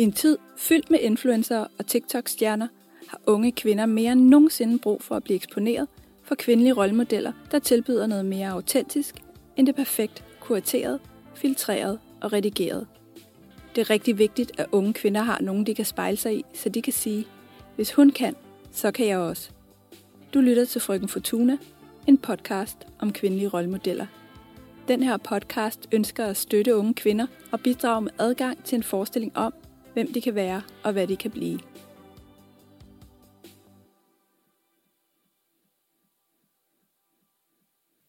I en tid fyldt med influencer og TikTok-stjerner har unge kvinder mere end nogensinde brug for at blive eksponeret for kvindelige rollemodeller, der tilbyder noget mere autentisk end det perfekt kurateret, filtreret og redigeret. Det er rigtig vigtigt, at unge kvinder har nogen, de kan spejle sig i, så de kan sige, hvis hun kan, så kan jeg også. Du lytter til Frøken Fortuna, en podcast om kvindelige rollemodeller. Den her podcast ønsker at støtte unge kvinder og bidrage med adgang til en forestilling om, hvem de kan være og hvad de kan blive.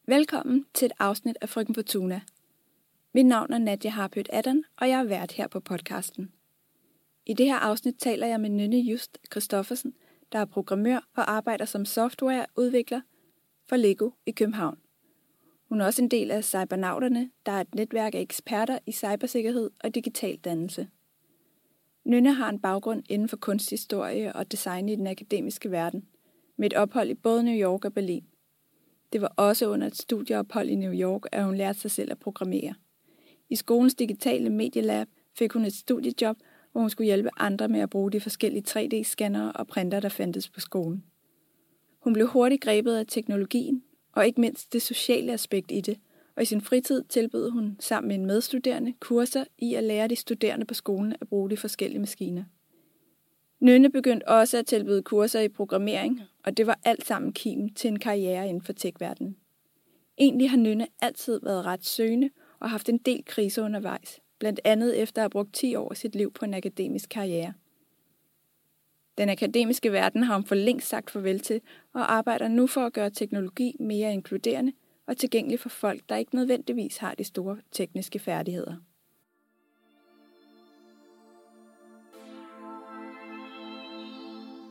Velkommen til et afsnit af Frøken Fortuna. Mit navn er Nadia Harpøt Adam, og jeg er vært her på podcasten. I det her afsnit taler jeg med Nynne Just Christoffersen, der er programmør og arbejder som softwareudvikler for Lego i København. Hun er også en del af Cybernauterne, der er et netværk af eksperter i cybersikkerhed og digital dannelse. Nynne har en baggrund inden for kunsthistorie og design i den akademiske verden, med et ophold i både New York og Berlin. Det var også under et studieophold i New York, at hun lærte sig selv at programmere. I skolens digitale medielab fik hun et studiejob, hvor hun skulle hjælpe andre med at bruge de forskellige 3D-scannere og printer, der fandtes på skolen. Hun blev hurtigt grebet af teknologien, og ikke mindst det sociale aspekt i det, og i sin fritid tilbød hun sammen med en medstuderende kurser i at lære de studerende på skolen at bruge de forskellige maskiner. Nynne begyndte også at tilbyde kurser i programmering, og det var alt sammen kim til en karriere inden for tech-verdenen. Egentlig har Nynne altid været ret søgende og haft en del kriser undervejs, blandt andet efter at have brugt 10 år af sit liv på en akademisk karriere. Den akademiske verden har hun for længst sagt farvel til, og arbejder nu for at gøre teknologi mere inkluderende og tilgængelig for folk, der ikke nødvendigvis har de store tekniske færdigheder.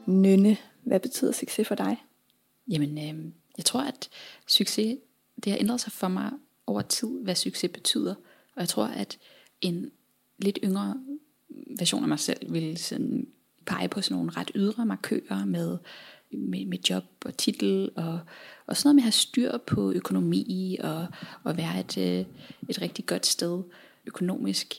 Nynne, hvad betyder succes for dig? Jamen, øh, jeg tror, at succes, det har ændret sig for mig over tid, hvad succes betyder. Og jeg tror, at en lidt yngre version af mig selv ville sådan pege på sådan nogle ret ydre markører med, med, med job og titel og, og sådan noget med at have styr på økonomi og, og være et, øh, et rigtig godt sted økonomisk.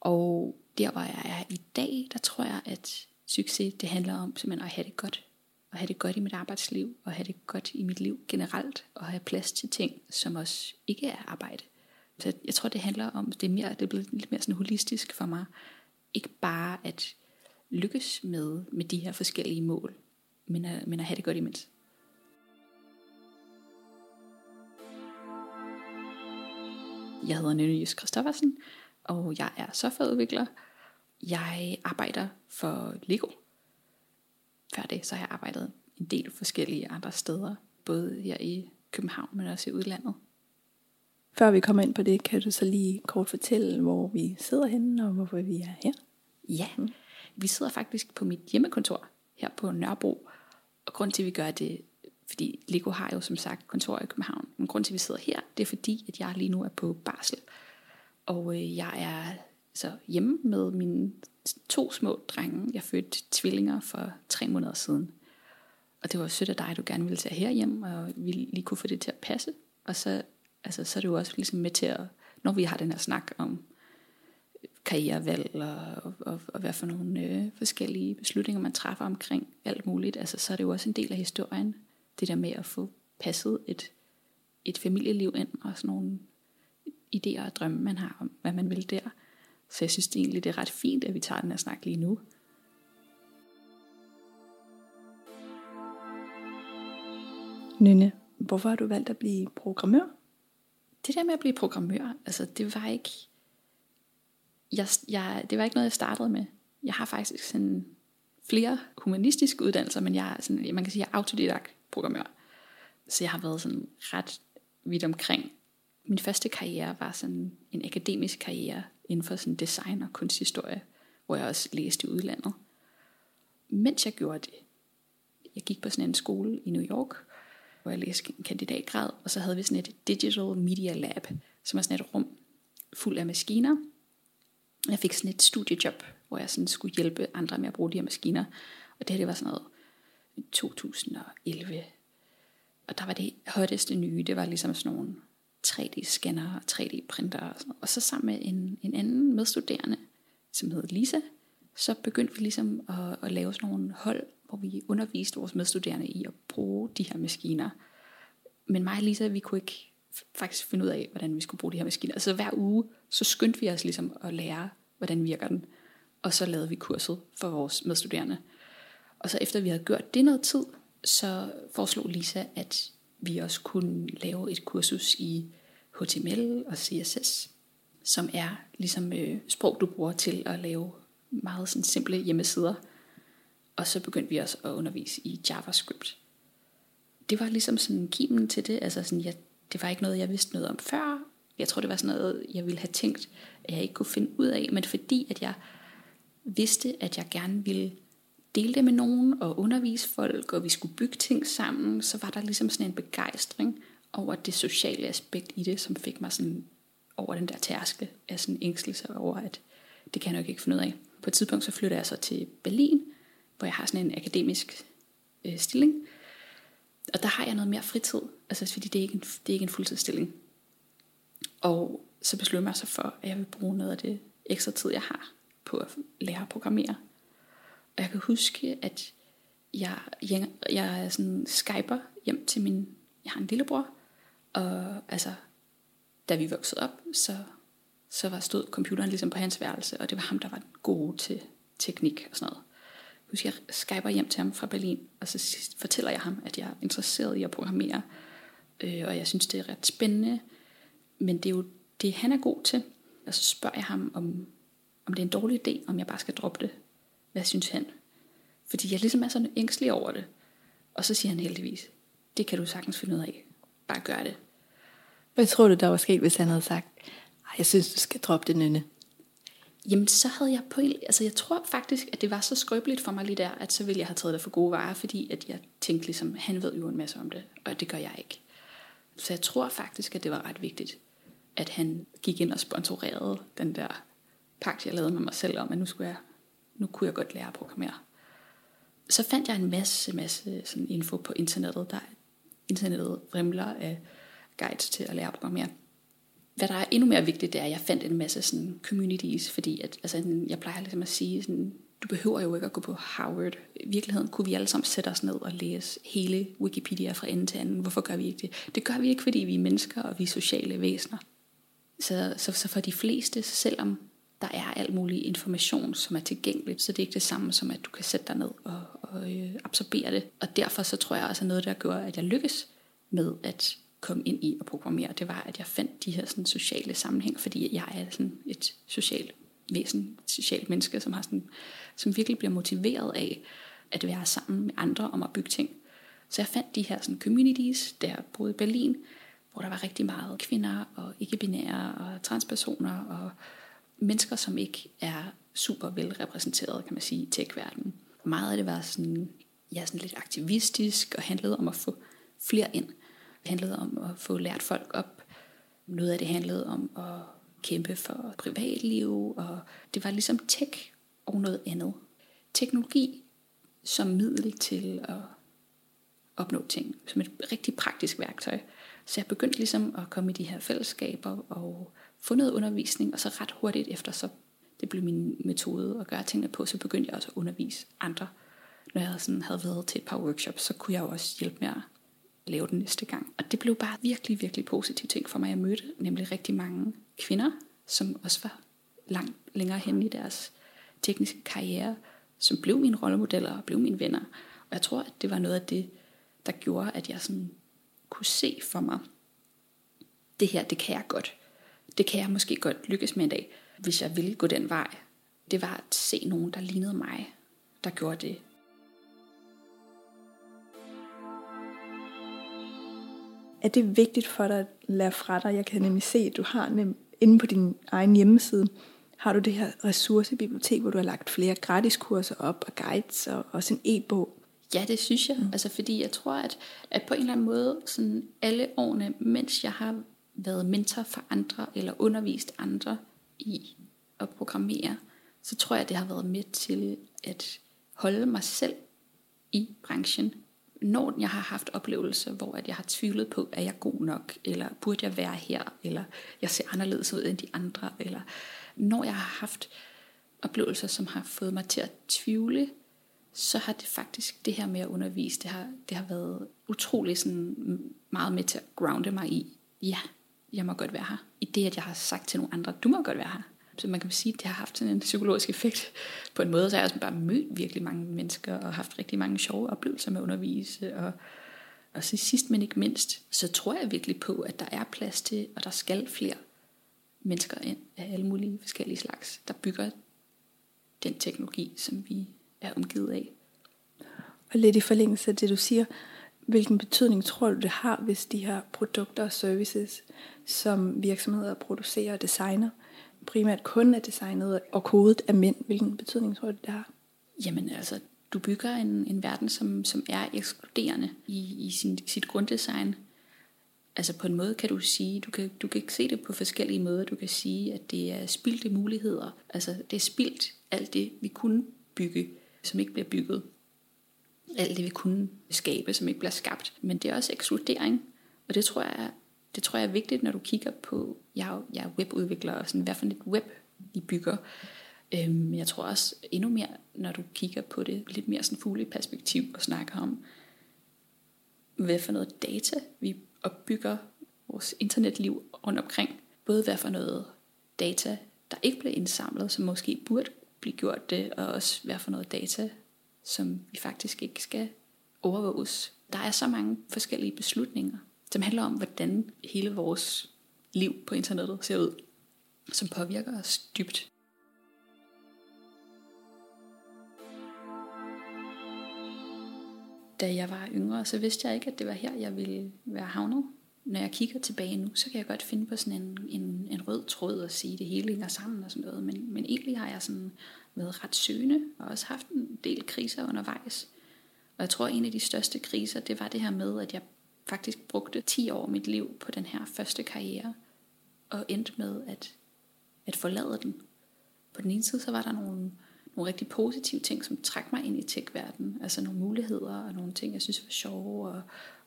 Og der hvor jeg er i dag, der tror jeg, at succes det handler om simpelthen at have det godt. At have det godt i mit arbejdsliv, og have det godt i mit liv generelt, og have plads til ting, som også ikke er arbejde. Så jeg tror, det handler om, det er, mere, det er blevet lidt mere sådan holistisk for mig. Ikke bare at lykkes med, med de her forskellige mål, men at, men at have det godt imens. Jeg hedder Nynne Jys Christoffersen, og jeg er softwareudvikler. Jeg arbejder for Lego. Før det, så har jeg arbejdet en del forskellige andre steder, både her i København, men også i udlandet. Før vi kommer ind på det, kan du så lige kort fortælle, hvor vi sidder henne, og hvorfor vi er her? Ja, vi sidder faktisk på mit hjemmekontor her på Nørrebro, og grund til, at vi gør det, fordi Lego har jo som sagt kontor i København, men grund til, at vi sidder her, det er fordi, at jeg lige nu er på barsel. Og øh, jeg er så hjemme med mine to små drenge. Jeg fødte tvillinger for tre måneder siden. Og det var sødt af dig, at du gerne ville tage herhjem, og vi lige kunne få det til at passe. Og så, altså, så er det jo også ligesom med til at, når vi har den her snak om karrierevalg og, og, og hvad for nogle øh, forskellige beslutninger man træffer omkring alt muligt, altså, så er det jo også en del af historien. Det der med at få passet et, et familieliv ind og sådan nogle idéer og drømme, man har om, hvad man vil der. Så jeg synes det egentlig, det er ret fint, at vi tager den her snak lige nu. Nynne, hvorfor har du valgt at blive programmør? Det der med at blive programmør, altså det var ikke, jeg, jeg, det var ikke noget, jeg startede med. Jeg har faktisk sådan flere humanistiske uddannelser, men jeg er sådan, man kan sige, jeg er autodidakt programmør. Så jeg har været sådan ret vidt omkring. Min første karriere var sådan en akademisk karriere inden for sådan design og kunsthistorie, hvor jeg også læste i udlandet. Mens jeg gjorde det, jeg gik på sådan en skole i New York, hvor jeg læste en kandidatgrad, og så havde vi sådan et Digital Media Lab, som er sådan et rum fuld af maskiner. Jeg fik sådan et studiejob, hvor jeg sådan skulle hjælpe andre med at bruge de her maskiner. Og det her, det var sådan noget 2011. Og der var det hotteste nye, det var ligesom sådan nogle 3D-scanner og 3D-printer og sådan noget. Og så sammen med en, en anden medstuderende, som hed Lisa, så begyndte vi ligesom at, at lave sådan nogle hold, hvor vi underviste vores medstuderende i at bruge de her maskiner. Men mig og Lisa, vi kunne ikke faktisk finde ud af, hvordan vi skulle bruge de her maskiner. Altså hver uge, så skyndte vi os ligesom at lære, hvordan virker den. Og så lavede vi kurset for vores medstuderende. Og så efter vi havde gjort det noget tid, så foreslog Lisa, at vi også kunne lave et kursus i HTML og CSS, som er ligesom øh, sprog, du bruger til at lave meget sådan simple hjemmesider. Og så begyndte vi også at undervise i JavaScript. Det var ligesom sådan kimen til det. Altså sådan, jeg, det var ikke noget, jeg vidste noget om før. Jeg tror, det var sådan noget, jeg ville have tænkt, at jeg ikke kunne finde ud af. Men fordi at jeg vidste, at jeg gerne ville dele det med nogen og undervise folk, og vi skulle bygge ting sammen, så var der ligesom sådan en begejstring over det sociale aspekt i det, som fik mig sådan over den der tærskel af sådan ængstelse over, at det kan jeg nok ikke finde ud af. På et tidspunkt så flytter jeg så til Berlin, hvor jeg har sådan en akademisk øh, stilling. Og der har jeg noget mere fritid, altså fordi det er ikke en, det er ikke en fuldtidsstilling. Og så beslutter jeg mig så for, at jeg vil bruge noget af det ekstra tid, jeg har på at lære at programmere. Og jeg kan huske, at jeg, jeg, jeg sådan skyper hjem til min, jeg har en lillebror, og altså, da vi voksede op, så, så var stod computeren ligesom på hans værelse, og det var ham, der var god til teknik og sådan noget. Husker, jeg skyper hjem til ham fra Berlin, og så fortæller jeg ham, at jeg er interesseret i at programmere, øh, og jeg synes, det er ret spændende, men det er jo det, han er god til. Og så spørger jeg ham, om, om det er en dårlig idé, om jeg bare skal droppe det. Hvad synes han? Fordi jeg ligesom er sådan ængstelig over det. Og så siger han heldigvis, det kan du sagtens finde ud af. Bare gør det. Hvad tror du, der var sket, hvis han havde sagt, jeg synes, du skal droppe det, Nynne? Jamen, så havde jeg på altså jeg tror faktisk, at det var så skrøbeligt for mig lige der, at så ville jeg have taget det for gode varer, fordi at jeg tænkte ligesom, han ved jo en masse om det, og det gør jeg ikke. Så jeg tror faktisk, at det var ret vigtigt, at han gik ind og sponsorerede den der pagt, jeg lavede med mig selv om, at nu, skulle jeg, nu kunne jeg godt lære at programmere. Så fandt jeg en masse, masse sådan info på internettet. Der internettet rimler af guides til at lære at programmere. Hvad der er endnu mere vigtigt, det er, at jeg fandt en masse sådan communities, fordi at, altså, jeg plejer ligesom at sige, sådan, du behøver jo ikke at gå på Harvard. I virkeligheden kunne vi alle sammen sætte os ned og læse hele Wikipedia fra ende til anden. Hvorfor gør vi ikke det? Det gør vi ikke, fordi vi er mennesker, og vi er sociale væsener. Så, så, så for de fleste, selvom der er al mulig information, som er tilgængeligt, så det er ikke det samme som, at du kan sætte dig ned og, og øh, absorbere det. Og derfor så tror jeg også, at noget, der gør, at jeg lykkes med at kom ind i at programmere, det var, at jeg fandt de her sådan, sociale sammenhæng, fordi jeg er sådan et socialt væsen, et socialt menneske, som, har sådan, som virkelig bliver motiveret af at være sammen med andre om at bygge ting. Så jeg fandt de her sådan, communities, der boede i Berlin, hvor der var rigtig meget kvinder og ikke-binære og transpersoner og mennesker, som ikke er super velrepræsenteret, kan man sige, i tech-verdenen. Meget af det var sådan, ja, sådan lidt aktivistisk og handlede om at få flere ind. Handlede om at få lært folk op. Noget af det handlede om at kæmpe for privatliv, og det var ligesom tech og noget andet. Teknologi som middel til at opnå ting, som et rigtig praktisk værktøj. Så jeg begyndte ligesom at komme i de her fællesskaber og få noget undervisning, og så ret hurtigt efter, så det blev min metode at gøre tingene på, så begyndte jeg også at undervise andre. Når jeg sådan havde været til et par workshops, så kunne jeg jo også hjælpe med at lave den næste gang. Og det blev bare virkelig, virkelig positiv ting for mig. Jeg mødte nemlig rigtig mange kvinder, som også var langt længere hen i deres tekniske karriere, som blev mine rollemodeller og blev mine venner. Og jeg tror, at det var noget af det, der gjorde, at jeg sådan kunne se for mig, det her, det kan jeg godt. Det kan jeg måske godt lykkes med en dag, hvis jeg ville gå den vej. Det var at se nogen, der lignede mig, der gjorde det. Er det vigtigt for dig at lære fra dig? Jeg kan nemlig se, at du har nem, inde på din egen hjemmeside, har du det her ressourcebibliotek, hvor du har lagt flere gratiskurser op og guides og også en e-bog. Ja, det synes jeg. Mm. Altså, fordi jeg tror, at, at på en eller anden måde, sådan alle årene, mens jeg har været mentor for andre, eller undervist andre i at programmere, så tror jeg, det har været med til at holde mig selv i branchen. Når jeg har haft oplevelser, hvor at jeg har tvivlet på, at jeg god nok, eller burde jeg være her, eller jeg ser anderledes ud end de andre, eller når jeg har haft oplevelser, som har fået mig til at tvivle, så har det faktisk, det her med at undervise, det har, det har været utrolig sådan meget med til at grounde mig i, ja, jeg må godt være her. I det, at jeg har sagt til nogle andre, du må godt være her. Så man kan sige, at det har haft sådan en psykologisk effekt på en måde, så jeg også bare mødt virkelig mange mennesker og haft rigtig mange sjove oplevelser med at undervise. Og, og så sidst men ikke mindst, så tror jeg virkelig på, at der er plads til, og der skal flere mennesker ind af alle mulige forskellige slags, der bygger den teknologi, som vi er omgivet af. Og lidt i forlængelse af det, du siger, hvilken betydning tror du, det har, hvis de her produkter og services, som virksomheder producerer og designer, primært kun er designet og kodet af mænd, hvilken betydning tror du, det har? Jamen altså, du bygger en, en verden, som, som er ekskluderende i, i sin, sit grunddesign. Altså på en måde kan du sige, du kan, du kan ikke se det på forskellige måder. Du kan sige, at det er spildte muligheder. Altså det er spildt alt det, vi kunne bygge, som ikke bliver bygget. Alt det, vi kunne skabe, som ikke bliver skabt. Men det er også ekskludering. Og det tror jeg, det tror jeg er vigtigt, når du kigger på, jeg jeg er webudvikler, og sådan, hvad for et web vi bygger. Øhm, jeg tror også endnu mere, når du kigger på det lidt mere sådan fugle perspektiv og snakker om, hvad for noget data vi opbygger vores internetliv rundt omkring. Både hvad for noget data, der ikke bliver indsamlet, som måske burde blive gjort det, og også hvad for noget data, som vi faktisk ikke skal overvåges. Der er så mange forskellige beslutninger, som handler om, hvordan hele vores liv på internettet ser ud, som påvirker os dybt. Da jeg var yngre, så vidste jeg ikke, at det var her, jeg ville være havnet. Når jeg kigger tilbage nu, så kan jeg godt finde på sådan en, en, en rød tråd og sige, at det hele hænger sammen og sådan noget. Men, men egentlig har jeg sådan været ret søgende og også haft en del kriser undervejs. Og jeg tror, at en af de største kriser, det var det her med, at jeg faktisk brugte 10 år af mit liv på den her første karriere, og endte med at, at forlade den. På den ene side, så var der nogle, nogle rigtig positive ting, som trak mig ind i tech-verdenen. Altså nogle muligheder og nogle ting, jeg synes var sjove, og,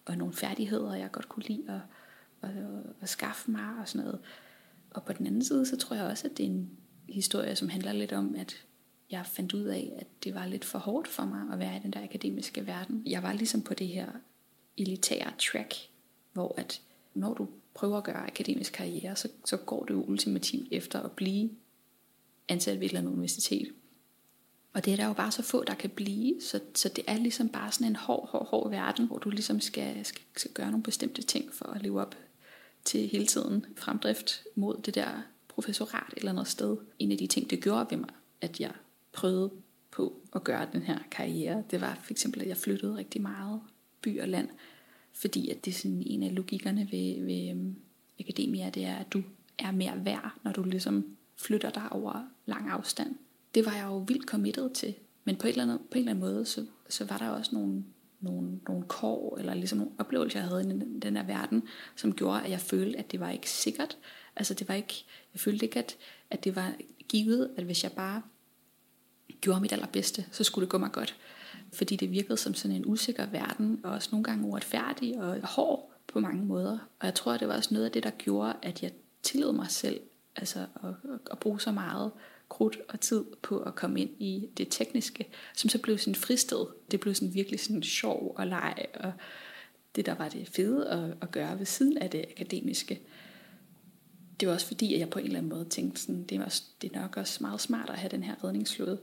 og nogle færdigheder, jeg godt kunne lide at, at, at, at skaffe mig og sådan noget. Og på den anden side, så tror jeg også, at det er en historie, som handler lidt om, at jeg fandt ud af, at det var lidt for hårdt for mig at være i den der akademiske verden. Jeg var ligesom på det her elitære track, hvor at når du prøver at gøre akademisk karriere, så, så går det ultimativt efter at blive ansat ved et eller andet universitet. Og det er der jo bare så få, der kan blive, så, så det er ligesom bare sådan en hård, hård, hård verden, hvor du ligesom skal, skal, skal gøre nogle bestemte ting for at leve op til hele tiden fremdrift mod det der professorat et eller andet sted. En af de ting, det gjorde ved mig, at jeg prøvede på at gøre den her karriere, det var for eksempel, at jeg flyttede rigtig meget by og land, fordi at det er sådan en af logikkerne ved, ved øhm, akademia, det er, at du er mere værd, når du ligesom flytter dig over lang afstand. Det var jeg jo vildt committed til, men på, en eller anden, på en eller anden måde, så, så var der også nogle, nogle, nogle kår, eller ligesom nogle oplevelser, jeg havde i den, den her verden, som gjorde, at jeg følte, at det var ikke sikkert. Altså det var ikke, jeg følte ikke, at, at det var givet, at hvis jeg bare gjorde mit allerbedste, så skulle det gå mig godt. Fordi det virkede som sådan en usikker verden, og også nogle gange uretfærdig og hård på mange måder. Og jeg tror, det var også noget af det, der gjorde, at jeg tillod mig selv altså at, at bruge så meget krudt og tid på at komme ind i det tekniske, som så blev sådan fristet. Det blev sådan virkelig sådan sjov og leg, og det der var det fede at, at gøre ved siden af det akademiske. Det var også fordi, at jeg på en eller anden måde tænkte, sådan, det, var, det er nok også meget smart at have den her redningsflåde.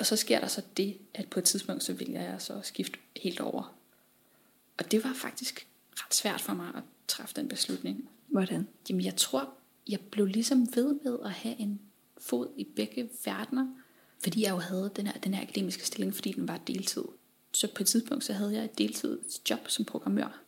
Og så sker der så det, at på et tidspunkt, så vælger jeg så at skifte helt over. Og det var faktisk ret svært for mig at træffe den beslutning. Hvordan? Jamen jeg tror, jeg blev ligesom ved med at have en fod i begge verdener, fordi jeg jo havde den her, den her akademiske stilling, fordi den var deltid. Så på et tidspunkt, så havde jeg et deltidsjob som programmør.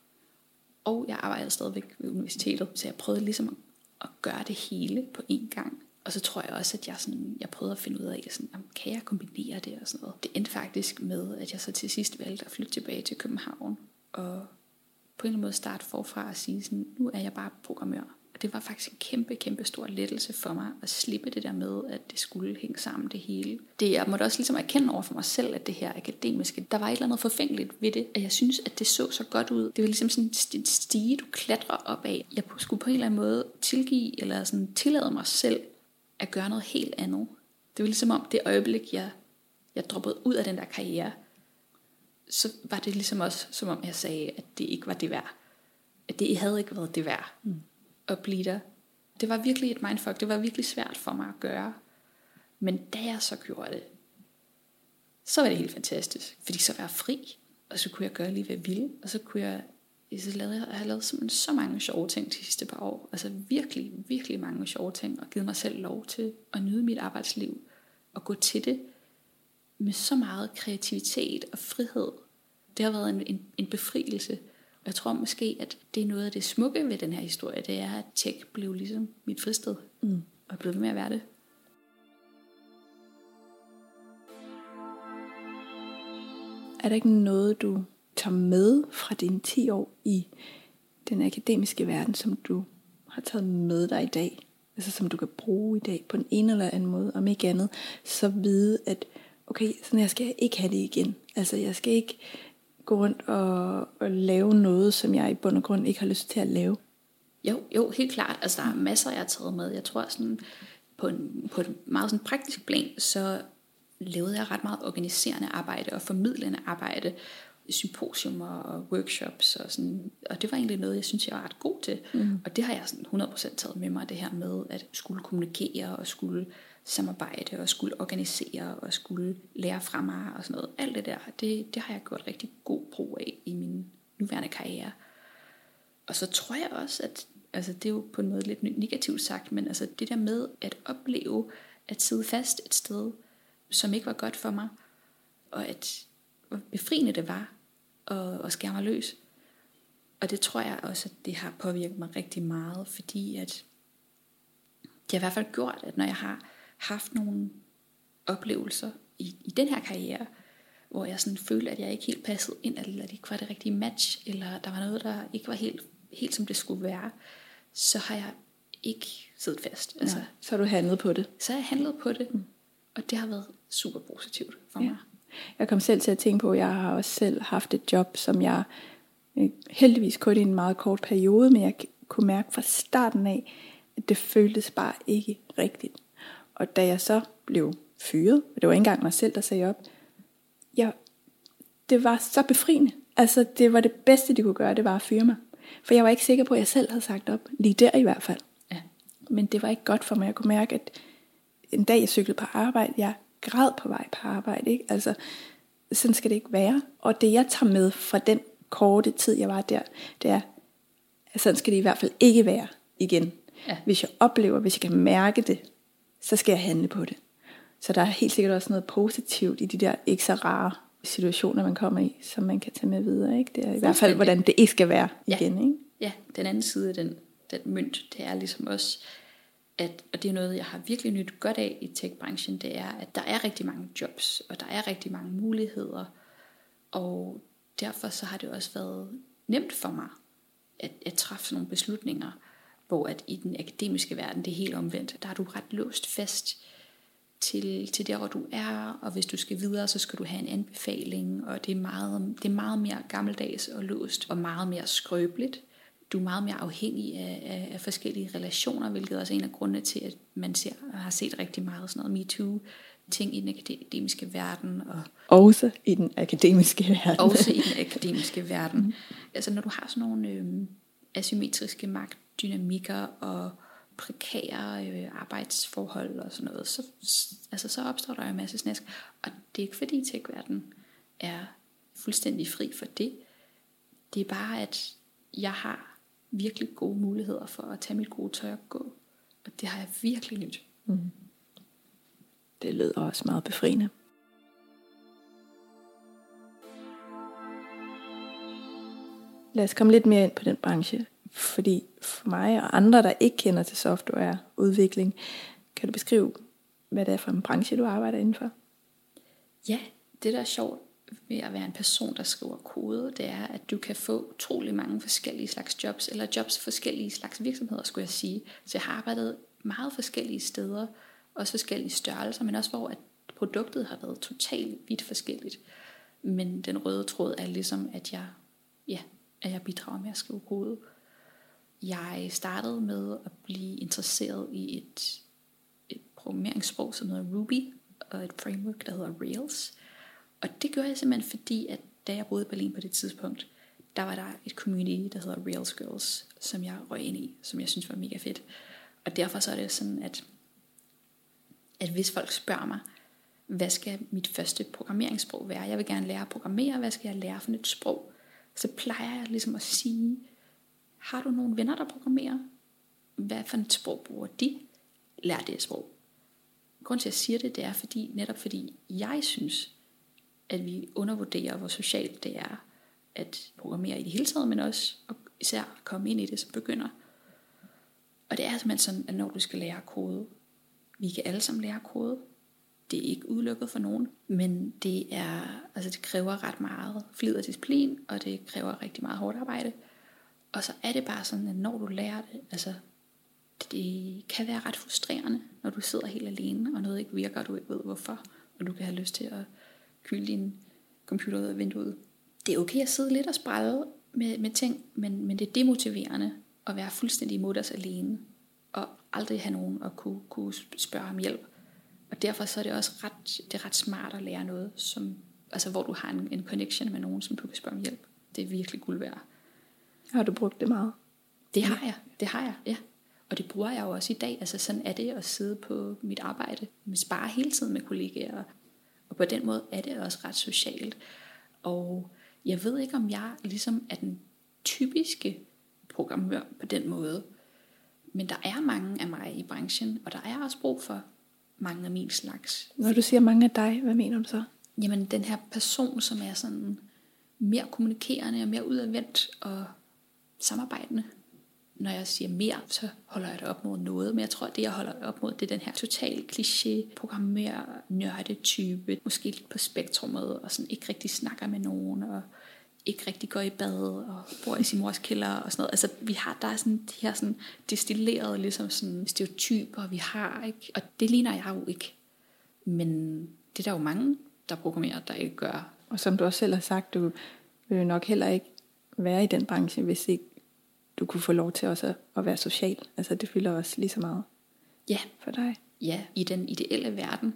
Og jeg arbejdede stadigvæk ved universitetet, så jeg prøvede ligesom at gøre det hele på én gang. Og så tror jeg også, at jeg, sådan, jeg prøvede at finde ud af, sådan, kan jeg kombinere det og sådan noget. Det endte faktisk med, at jeg så til sidst valgte at flytte tilbage til København. Og på en eller anden måde starte forfra og sige, sådan, nu er jeg bare programmør. Og det var faktisk en kæmpe, kæmpe stor lettelse for mig at slippe det der med, at det skulle hænge sammen det hele. Det jeg måtte også ligesom erkende over for mig selv, at det her akademiske, der var et eller andet forfængeligt ved det, at jeg synes, at det så så godt ud. Det var ligesom sådan en stige, du klatrer op af. Jeg skulle på en eller anden måde tilgive, eller sådan tillade mig selv at gøre noget helt andet. Det var ligesom om det øjeblik, jeg, jeg droppede ud af den der karriere, så var det ligesom også, som om jeg sagde, at det ikke var det værd. At det havde ikke været det værd mm. at blive der. Det var virkelig et mindfuck. Det var virkelig svært for mig at gøre. Men da jeg så gjorde det, så var det helt fantastisk. Fordi så var jeg fri, og så kunne jeg gøre lige, hvad jeg ville. Og så kunne jeg, så lavede jeg, jeg har lavet simpelthen så mange sjove ting de sidste par år. Altså virkelig, virkelig mange sjove ting. Og givet mig selv lov til at nyde mit arbejdsliv. Og gå til det med så meget kreativitet og frihed. Det har været en, en, en befrielse. Og jeg tror måske, at det er noget af det smukke ved den her historie, det er, at tech blev ligesom mit fristed. Mm. Og blev ved med at være det. Er der ikke noget, du tager med fra dine 10 år i den akademiske verden, som du har taget med dig i dag? Altså som du kan bruge i dag på en ene eller anden måde, om ikke andet, så vide, at okay, sådan her skal jeg ikke have det igen. Altså jeg skal ikke gå rundt og, og lave noget, som jeg i bund og grund ikke har lyst til at lave. Jo, jo, helt klart. Altså der er masser, jeg har taget med. Jeg tror sådan, på, en, på et meget sådan praktisk plan, så lavede jeg ret meget organiserende arbejde og formidlende arbejde, symposiumer og workshops og sådan, og det var egentlig noget, jeg synes, jeg var ret god til. Mm. Og det har jeg sådan 100% taget med mig, det her med at skulle kommunikere og skulle samarbejde og skulle organisere og skulle lære fra mig og sådan noget. Alt det der, det, det har jeg gjort rigtig god brug af i min nuværende karriere. Og så tror jeg også, at altså det er jo på en måde lidt negativt sagt, men altså det der med at opleve at sidde fast et sted, som ikke var godt for mig, og at hvor befriende det var at, at skære mig løs. Og det tror jeg også, at det har påvirket mig rigtig meget, fordi at det har i hvert fald gjort, at når jeg har haft nogle oplevelser i, i den her karriere, hvor jeg sådan følte, at jeg ikke helt passede ind, eller det ikke var det rigtige match, eller der var noget, der ikke var helt, helt som det skulle være, så har jeg ikke siddet fast. Altså, ja, så har du handlet på det. Så har jeg handlet på det, mm. og det har været super positivt for ja. mig. Jeg kom selv til at tænke på, at jeg har også selv haft et job, som jeg øh, heldigvis kun i en meget kort periode, men jeg kunne mærke fra starten af, at det føltes bare ikke rigtigt. Og da jeg så blev fyret, og det var ikke engang mig selv, der sagde op, jeg, det var så befriende. Altså det var det bedste, de kunne gøre, det var at fyre mig. For jeg var ikke sikker på, at jeg selv havde sagt op, lige der i hvert fald. Ja. Men det var ikke godt for mig. Jeg kunne mærke, at en dag jeg cyklede på arbejde, jeg græd på vej på arbejde. Ikke? Altså, sådan skal det ikke være. Og det jeg tager med fra den korte tid, jeg var der, det er, at sådan skal det i hvert fald ikke være igen. Ja. Hvis jeg oplever, hvis jeg kan mærke det, så skal jeg handle på det. Så der er helt sikkert også noget positivt i de der ikke så rare situationer, man kommer i, som man kan tage med videre. Ikke? Det er i hvert fald, hvordan det ikke skal være ja. igen. Ikke? Ja, den anden side af den, den mønt, det er ligesom også, at, og det er noget, jeg har virkelig nyt godt af i tech-branchen, det er, at der er rigtig mange jobs, og der er rigtig mange muligheder, og derfor så har det også været nemt for mig at, at træffe sådan nogle beslutninger, hvor at i den akademiske verden, det er helt omvendt. Der er du ret låst fast til, til der, hvor du er, og hvis du skal videre, så skal du have en anbefaling, og det er meget, det er meget mere gammeldags og låst, og meget mere skrøbeligt. Du er meget mere afhængig af, af, af forskellige relationer, hvilket også er en af grundene til, at man ser, har set rigtig meget sådan noget MeToo, ting i den akademiske verden. Og også i den akademiske verden. Også i den akademiske verden. Mm. Altså når du har sådan nogle øh, asymmetriske magt dynamikker og prekære øh, arbejdsforhold og sådan noget, så, altså, så opstår der en masse snask. Og det er ikke fordi tech-verden er fuldstændig fri for det. Det er bare, at jeg har virkelig gode muligheder for at tage mit gode tøj og gå. Og det har jeg virkelig nyt. Mm. Det lyder også meget befriende. Lad os komme lidt mere ind på den branche. Fordi for mig og andre, der ikke kender til softwareudvikling, kan du beskrive, hvad det er for en branche, du arbejder indenfor? Ja, det der er sjovt ved at være en person, der skriver kode, det er, at du kan få utrolig mange forskellige slags jobs, eller jobs forskellige slags virksomheder, skulle jeg sige. Så jeg har arbejdet meget forskellige steder, også forskellige størrelser, men også hvor at produktet har været totalt vidt forskelligt. Men den røde tråd er ligesom, at jeg, ja, at jeg bidrager med at skrive kode. Jeg startede med at blive interesseret i et, et programmeringssprog, som hedder Ruby, og et framework, der hedder Rails. Og det gjorde jeg simpelthen fordi, at da jeg boede i Berlin på det tidspunkt, der var der et community, der hedder Real Girls, som jeg røg ind i, som jeg synes var mega fedt. Og derfor så er det sådan, at, at hvis folk spørger mig, hvad skal mit første programmeringssprog være? Jeg vil gerne lære at programmere, hvad skal jeg lære for et sprog? Så plejer jeg ligesom at sige, har du nogle venner, der programmerer? Hvad for et sprog bruger de? Lær det sprog. Grunden til, at jeg siger det, det er fordi, netop fordi jeg synes, at vi undervurderer, hvor socialt det er at programmere i det hele taget, men også og især komme ind i det som begynder. Og det er simpelthen sådan, at når du skal lære kode, vi kan alle sammen lære kode, det er ikke udelukket for nogen, men det er, altså det kræver ret meget flid og disciplin, og det kræver rigtig meget hårdt arbejde. Og så er det bare sådan, at når du lærer det, altså det kan være ret frustrerende, når du sidder helt alene, og noget ikke virker, og du ikke ved hvorfor, og du kan have lyst til at kylde din computer ud af vinduet. Det er okay at sidde lidt og sprælle med, med ting, men, men det er demotiverende at være fuldstændig os alene, og aldrig have nogen at kunne, kunne spørge om hjælp. Og derfor så er det også ret, det er ret smart at lære noget, som, altså hvor du har en, en connection med nogen, som du kan spørge om hjælp. Det er virkelig guld værd. Har du brugt det meget? Det har jeg, det har jeg, ja. Og det bruger jeg jo også i dag. Altså sådan er det at sidde på mit arbejde. Man sparer hele tiden med kollegaer. Og på den måde er det også ret socialt. Og jeg ved ikke, om jeg ligesom er den typiske programmør på den måde. Men der er mange af mig i branchen, og der er også brug for mange af min slags. Når du siger mange af dig, hvad mener du så? Jamen den her person, som er sådan mere kommunikerende og mere udadvendt og samarbejdende. Når jeg siger mere, så holder jeg det op mod noget, men jeg tror, at det jeg holder op mod, det er den her total kliché, programmer nørde type, måske lidt på spektrummet, og sådan ikke rigtig snakker med nogen, og ikke rigtig går i bad og bor i sin mors kælder og sådan noget. Altså, vi har, der er sådan de her sådan destilleret ligesom sådan stereotyper, vi har, ikke? Og det ligner jeg jo ikke. Men det er der jo mange, der programmerer, der ikke gør. Og som du også selv har sagt, du vil nok heller ikke være i den branche, hvis ikke du kunne få lov til også at være social. Altså det fylder også lige så meget Ja, for dig. ja, i den ideelle verden,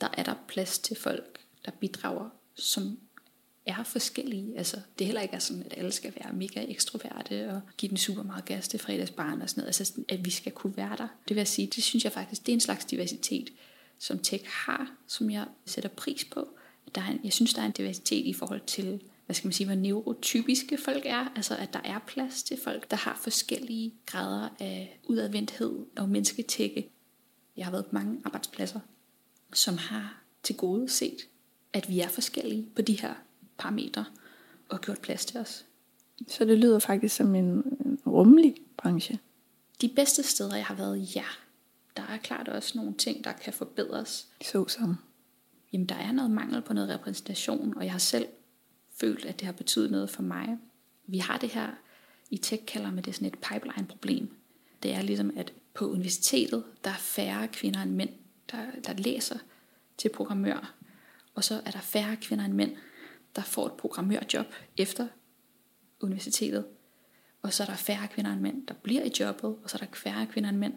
der er der plads til folk, der bidrager, som er forskellige. Altså, det heller ikke er sådan, at alle skal være mega ekstroverte og give den super meget gas til fredagsbarn og sådan noget. Altså, at vi skal kunne være der. Det vil jeg sige, det synes jeg faktisk, det er en slags diversitet, som tech har, som jeg sætter pris på. Der er en, jeg synes, der er en diversitet i forhold til, hvad skal man sige, hvor neurotypiske folk er. Altså, at der er plads til folk, der har forskellige grader af udadvendthed og mennesketække. Jeg har været på mange arbejdspladser, som har til gode set, at vi er forskellige på de her parametre og gjort plads til os. Så det lyder faktisk som en, en rummelig branche. De bedste steder, jeg har været, ja. Der er klart også nogle ting, der kan forbedres. Så som. Jamen, der er noget mangel på noget repræsentation, og jeg har selv følt, at det har betydet noget for mig. Vi har det her, i tech kalder man det sådan et pipeline-problem. Det er ligesom, at på universitetet, der er færre kvinder end mænd, der, der læser til programmør. Og så er der færre kvinder end mænd, der får et programmørjob efter universitetet. Og så er der færre kvinder end mænd, der bliver i jobbet, og så er der færre kvinder end mænd,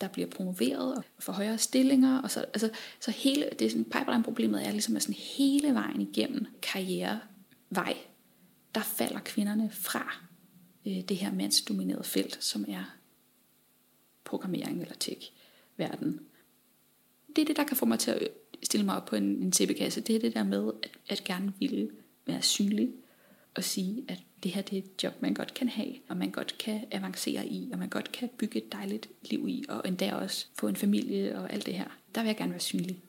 der bliver promoveret og får højere stillinger. Og så, altså, så hele, det er sådan, pipeline-problemet er ligesom at sådan hele vejen igennem karriere vej, der falder kvinderne fra øh, det her mandsdominerede felt, som er programmering eller tech-verden. Det er det, der kan få mig til at stille mig op på en, en tæppekasse. Det er det der med, at, at gerne ville være synlig og sige, at det her det er et job, man godt kan have, og man godt kan avancere i, og man godt kan bygge et dejligt liv i, og endda også få en familie og alt det her. Der vil jeg gerne være synlig.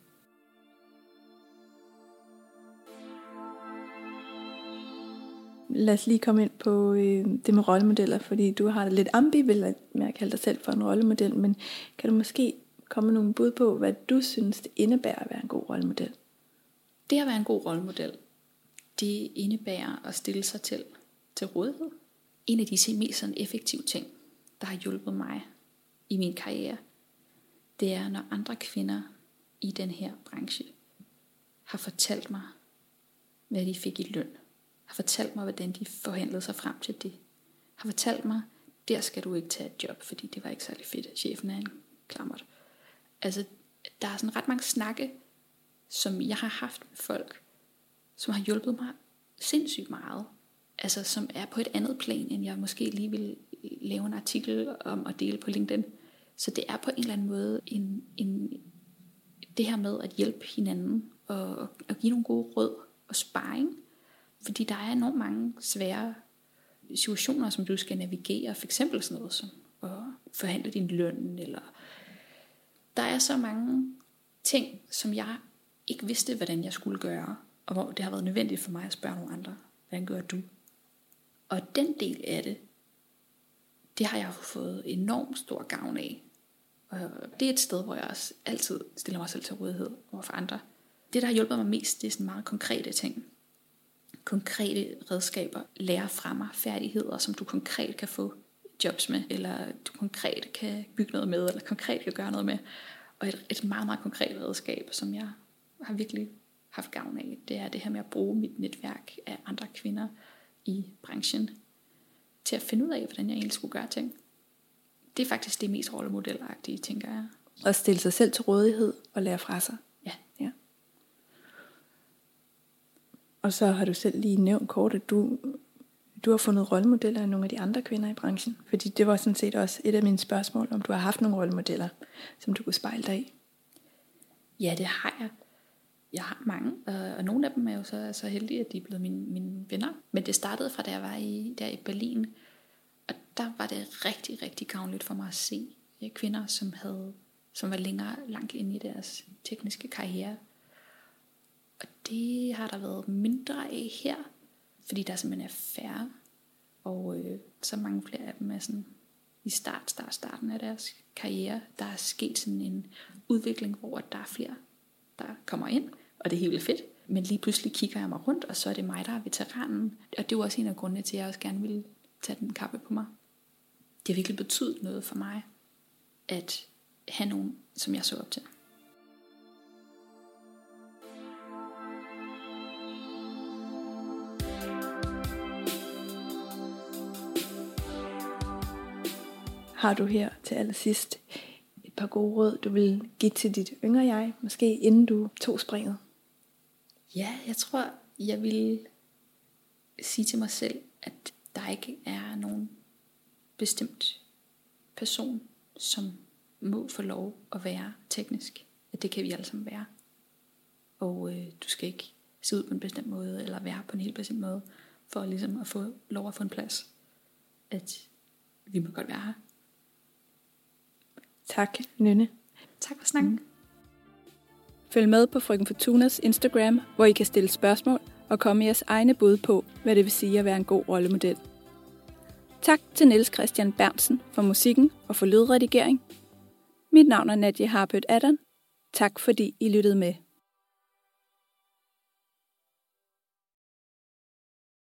Lad os lige komme ind på øh, det med rollemodeller, fordi du har det lidt ambivalent med at kalde dig selv for en rollemodel, men kan du måske komme med nogle bud på, hvad du synes, det indebærer at være en god rollemodel? Det at være en god rollemodel, det indebærer at stille sig til, til rådighed. En af de mest sådan effektive ting, der har hjulpet mig i min karriere, det er, når andre kvinder i den her branche har fortalt mig, hvad de fik i løn. Har fortalt mig, hvordan de forhandlede sig frem til det. Har fortalt mig, der skal du ikke tage et job, fordi det var ikke særlig fedt, at chefen er en klammert. Altså, der er sådan ret mange snakke, som jeg har haft med folk, som har hjulpet mig sindssygt meget. Altså som er på et andet plan, end jeg måske lige vil lave en artikel om og dele på LinkedIn. Så det er på en eller anden måde en, en, det her med at hjælpe hinanden og, og give nogle gode råd og sparring. Fordi der er enormt mange svære situationer, som du skal navigere. For eksempel sådan noget som at forhandle din løn. Eller der er så mange ting, som jeg ikke vidste, hvordan jeg skulle gøre. Og hvor det har været nødvendigt for mig at spørge nogle andre. Hvordan gør du? Og den del af det, det har jeg fået enormt stor gavn af. Og det er et sted, hvor jeg også altid stiller mig selv til rådighed over for andre. Det, der har hjulpet mig mest, det er sådan meget konkrete ting. Konkrete redskaber, lære fra mig færdigheder, som du konkret kan få jobs med, eller du konkret kan bygge noget med, eller konkret kan gøre noget med. Og et, et meget, meget konkret redskab, som jeg har virkelig haft gavn af, det er det her med at bruge mit netværk af andre kvinder i branchen til at finde ud af, hvordan jeg egentlig skulle gøre ting. Det er faktisk det mest rollemodelagtige, tænker jeg. Og stille sig selv til rådighed og lære fra sig. Ja. ja. Og så har du selv lige nævnt kort, at du, du har fundet rollemodeller af nogle af de andre kvinder i branchen. Fordi det var sådan set også et af mine spørgsmål, om du har haft nogle rollemodeller, som du kunne spejle dig i. Ja, det har jeg. Jeg har mange, og nogle af dem er jo så, så heldige, at de er blevet mine, mine venner. Men det startede fra, da jeg var i, der i Berlin. Og der var det rigtig, rigtig gavnligt for mig at se kvinder, som, havde, som var længere langt inde i deres tekniske karriere. Og det har der været mindre af her, fordi der simpelthen er færre. Og øh, så mange flere af dem er sådan i start, start, starten af deres karriere. Der er sket sådan en udvikling, hvor der er flere, der kommer ind og det er helt vildt fedt. Men lige pludselig kigger jeg mig rundt, og så er det mig, der er veteranen. Og det var også en af grundene til, at jeg også gerne ville tage den kappe på mig. Det har virkelig betydet noget for mig, at have nogen, som jeg så op til. Har du her til allersidst et par gode råd, du vil give til dit yngre jeg, måske inden du tog springet? Ja, jeg tror, jeg vil sige til mig selv, at der ikke er nogen bestemt person, som må få lov at være teknisk. At det kan vi alle sammen være. Og øh, du skal ikke se ud på en bestemt måde, eller være på en helt bestemt måde, for ligesom at få lov at få en plads. At vi må godt være her. Tak, Nynne. Tak for snakken. Mm. Følg med på Frøken Fortunas Instagram, hvor I kan stille spørgsmål og komme med jeres egne bud på, hvad det vil sige at være en god rollemodel. Tak til Niels Christian Bernsen for musikken og for lydredigering. Mit navn er Nadia Harpøt Adam. Tak fordi I lyttede med.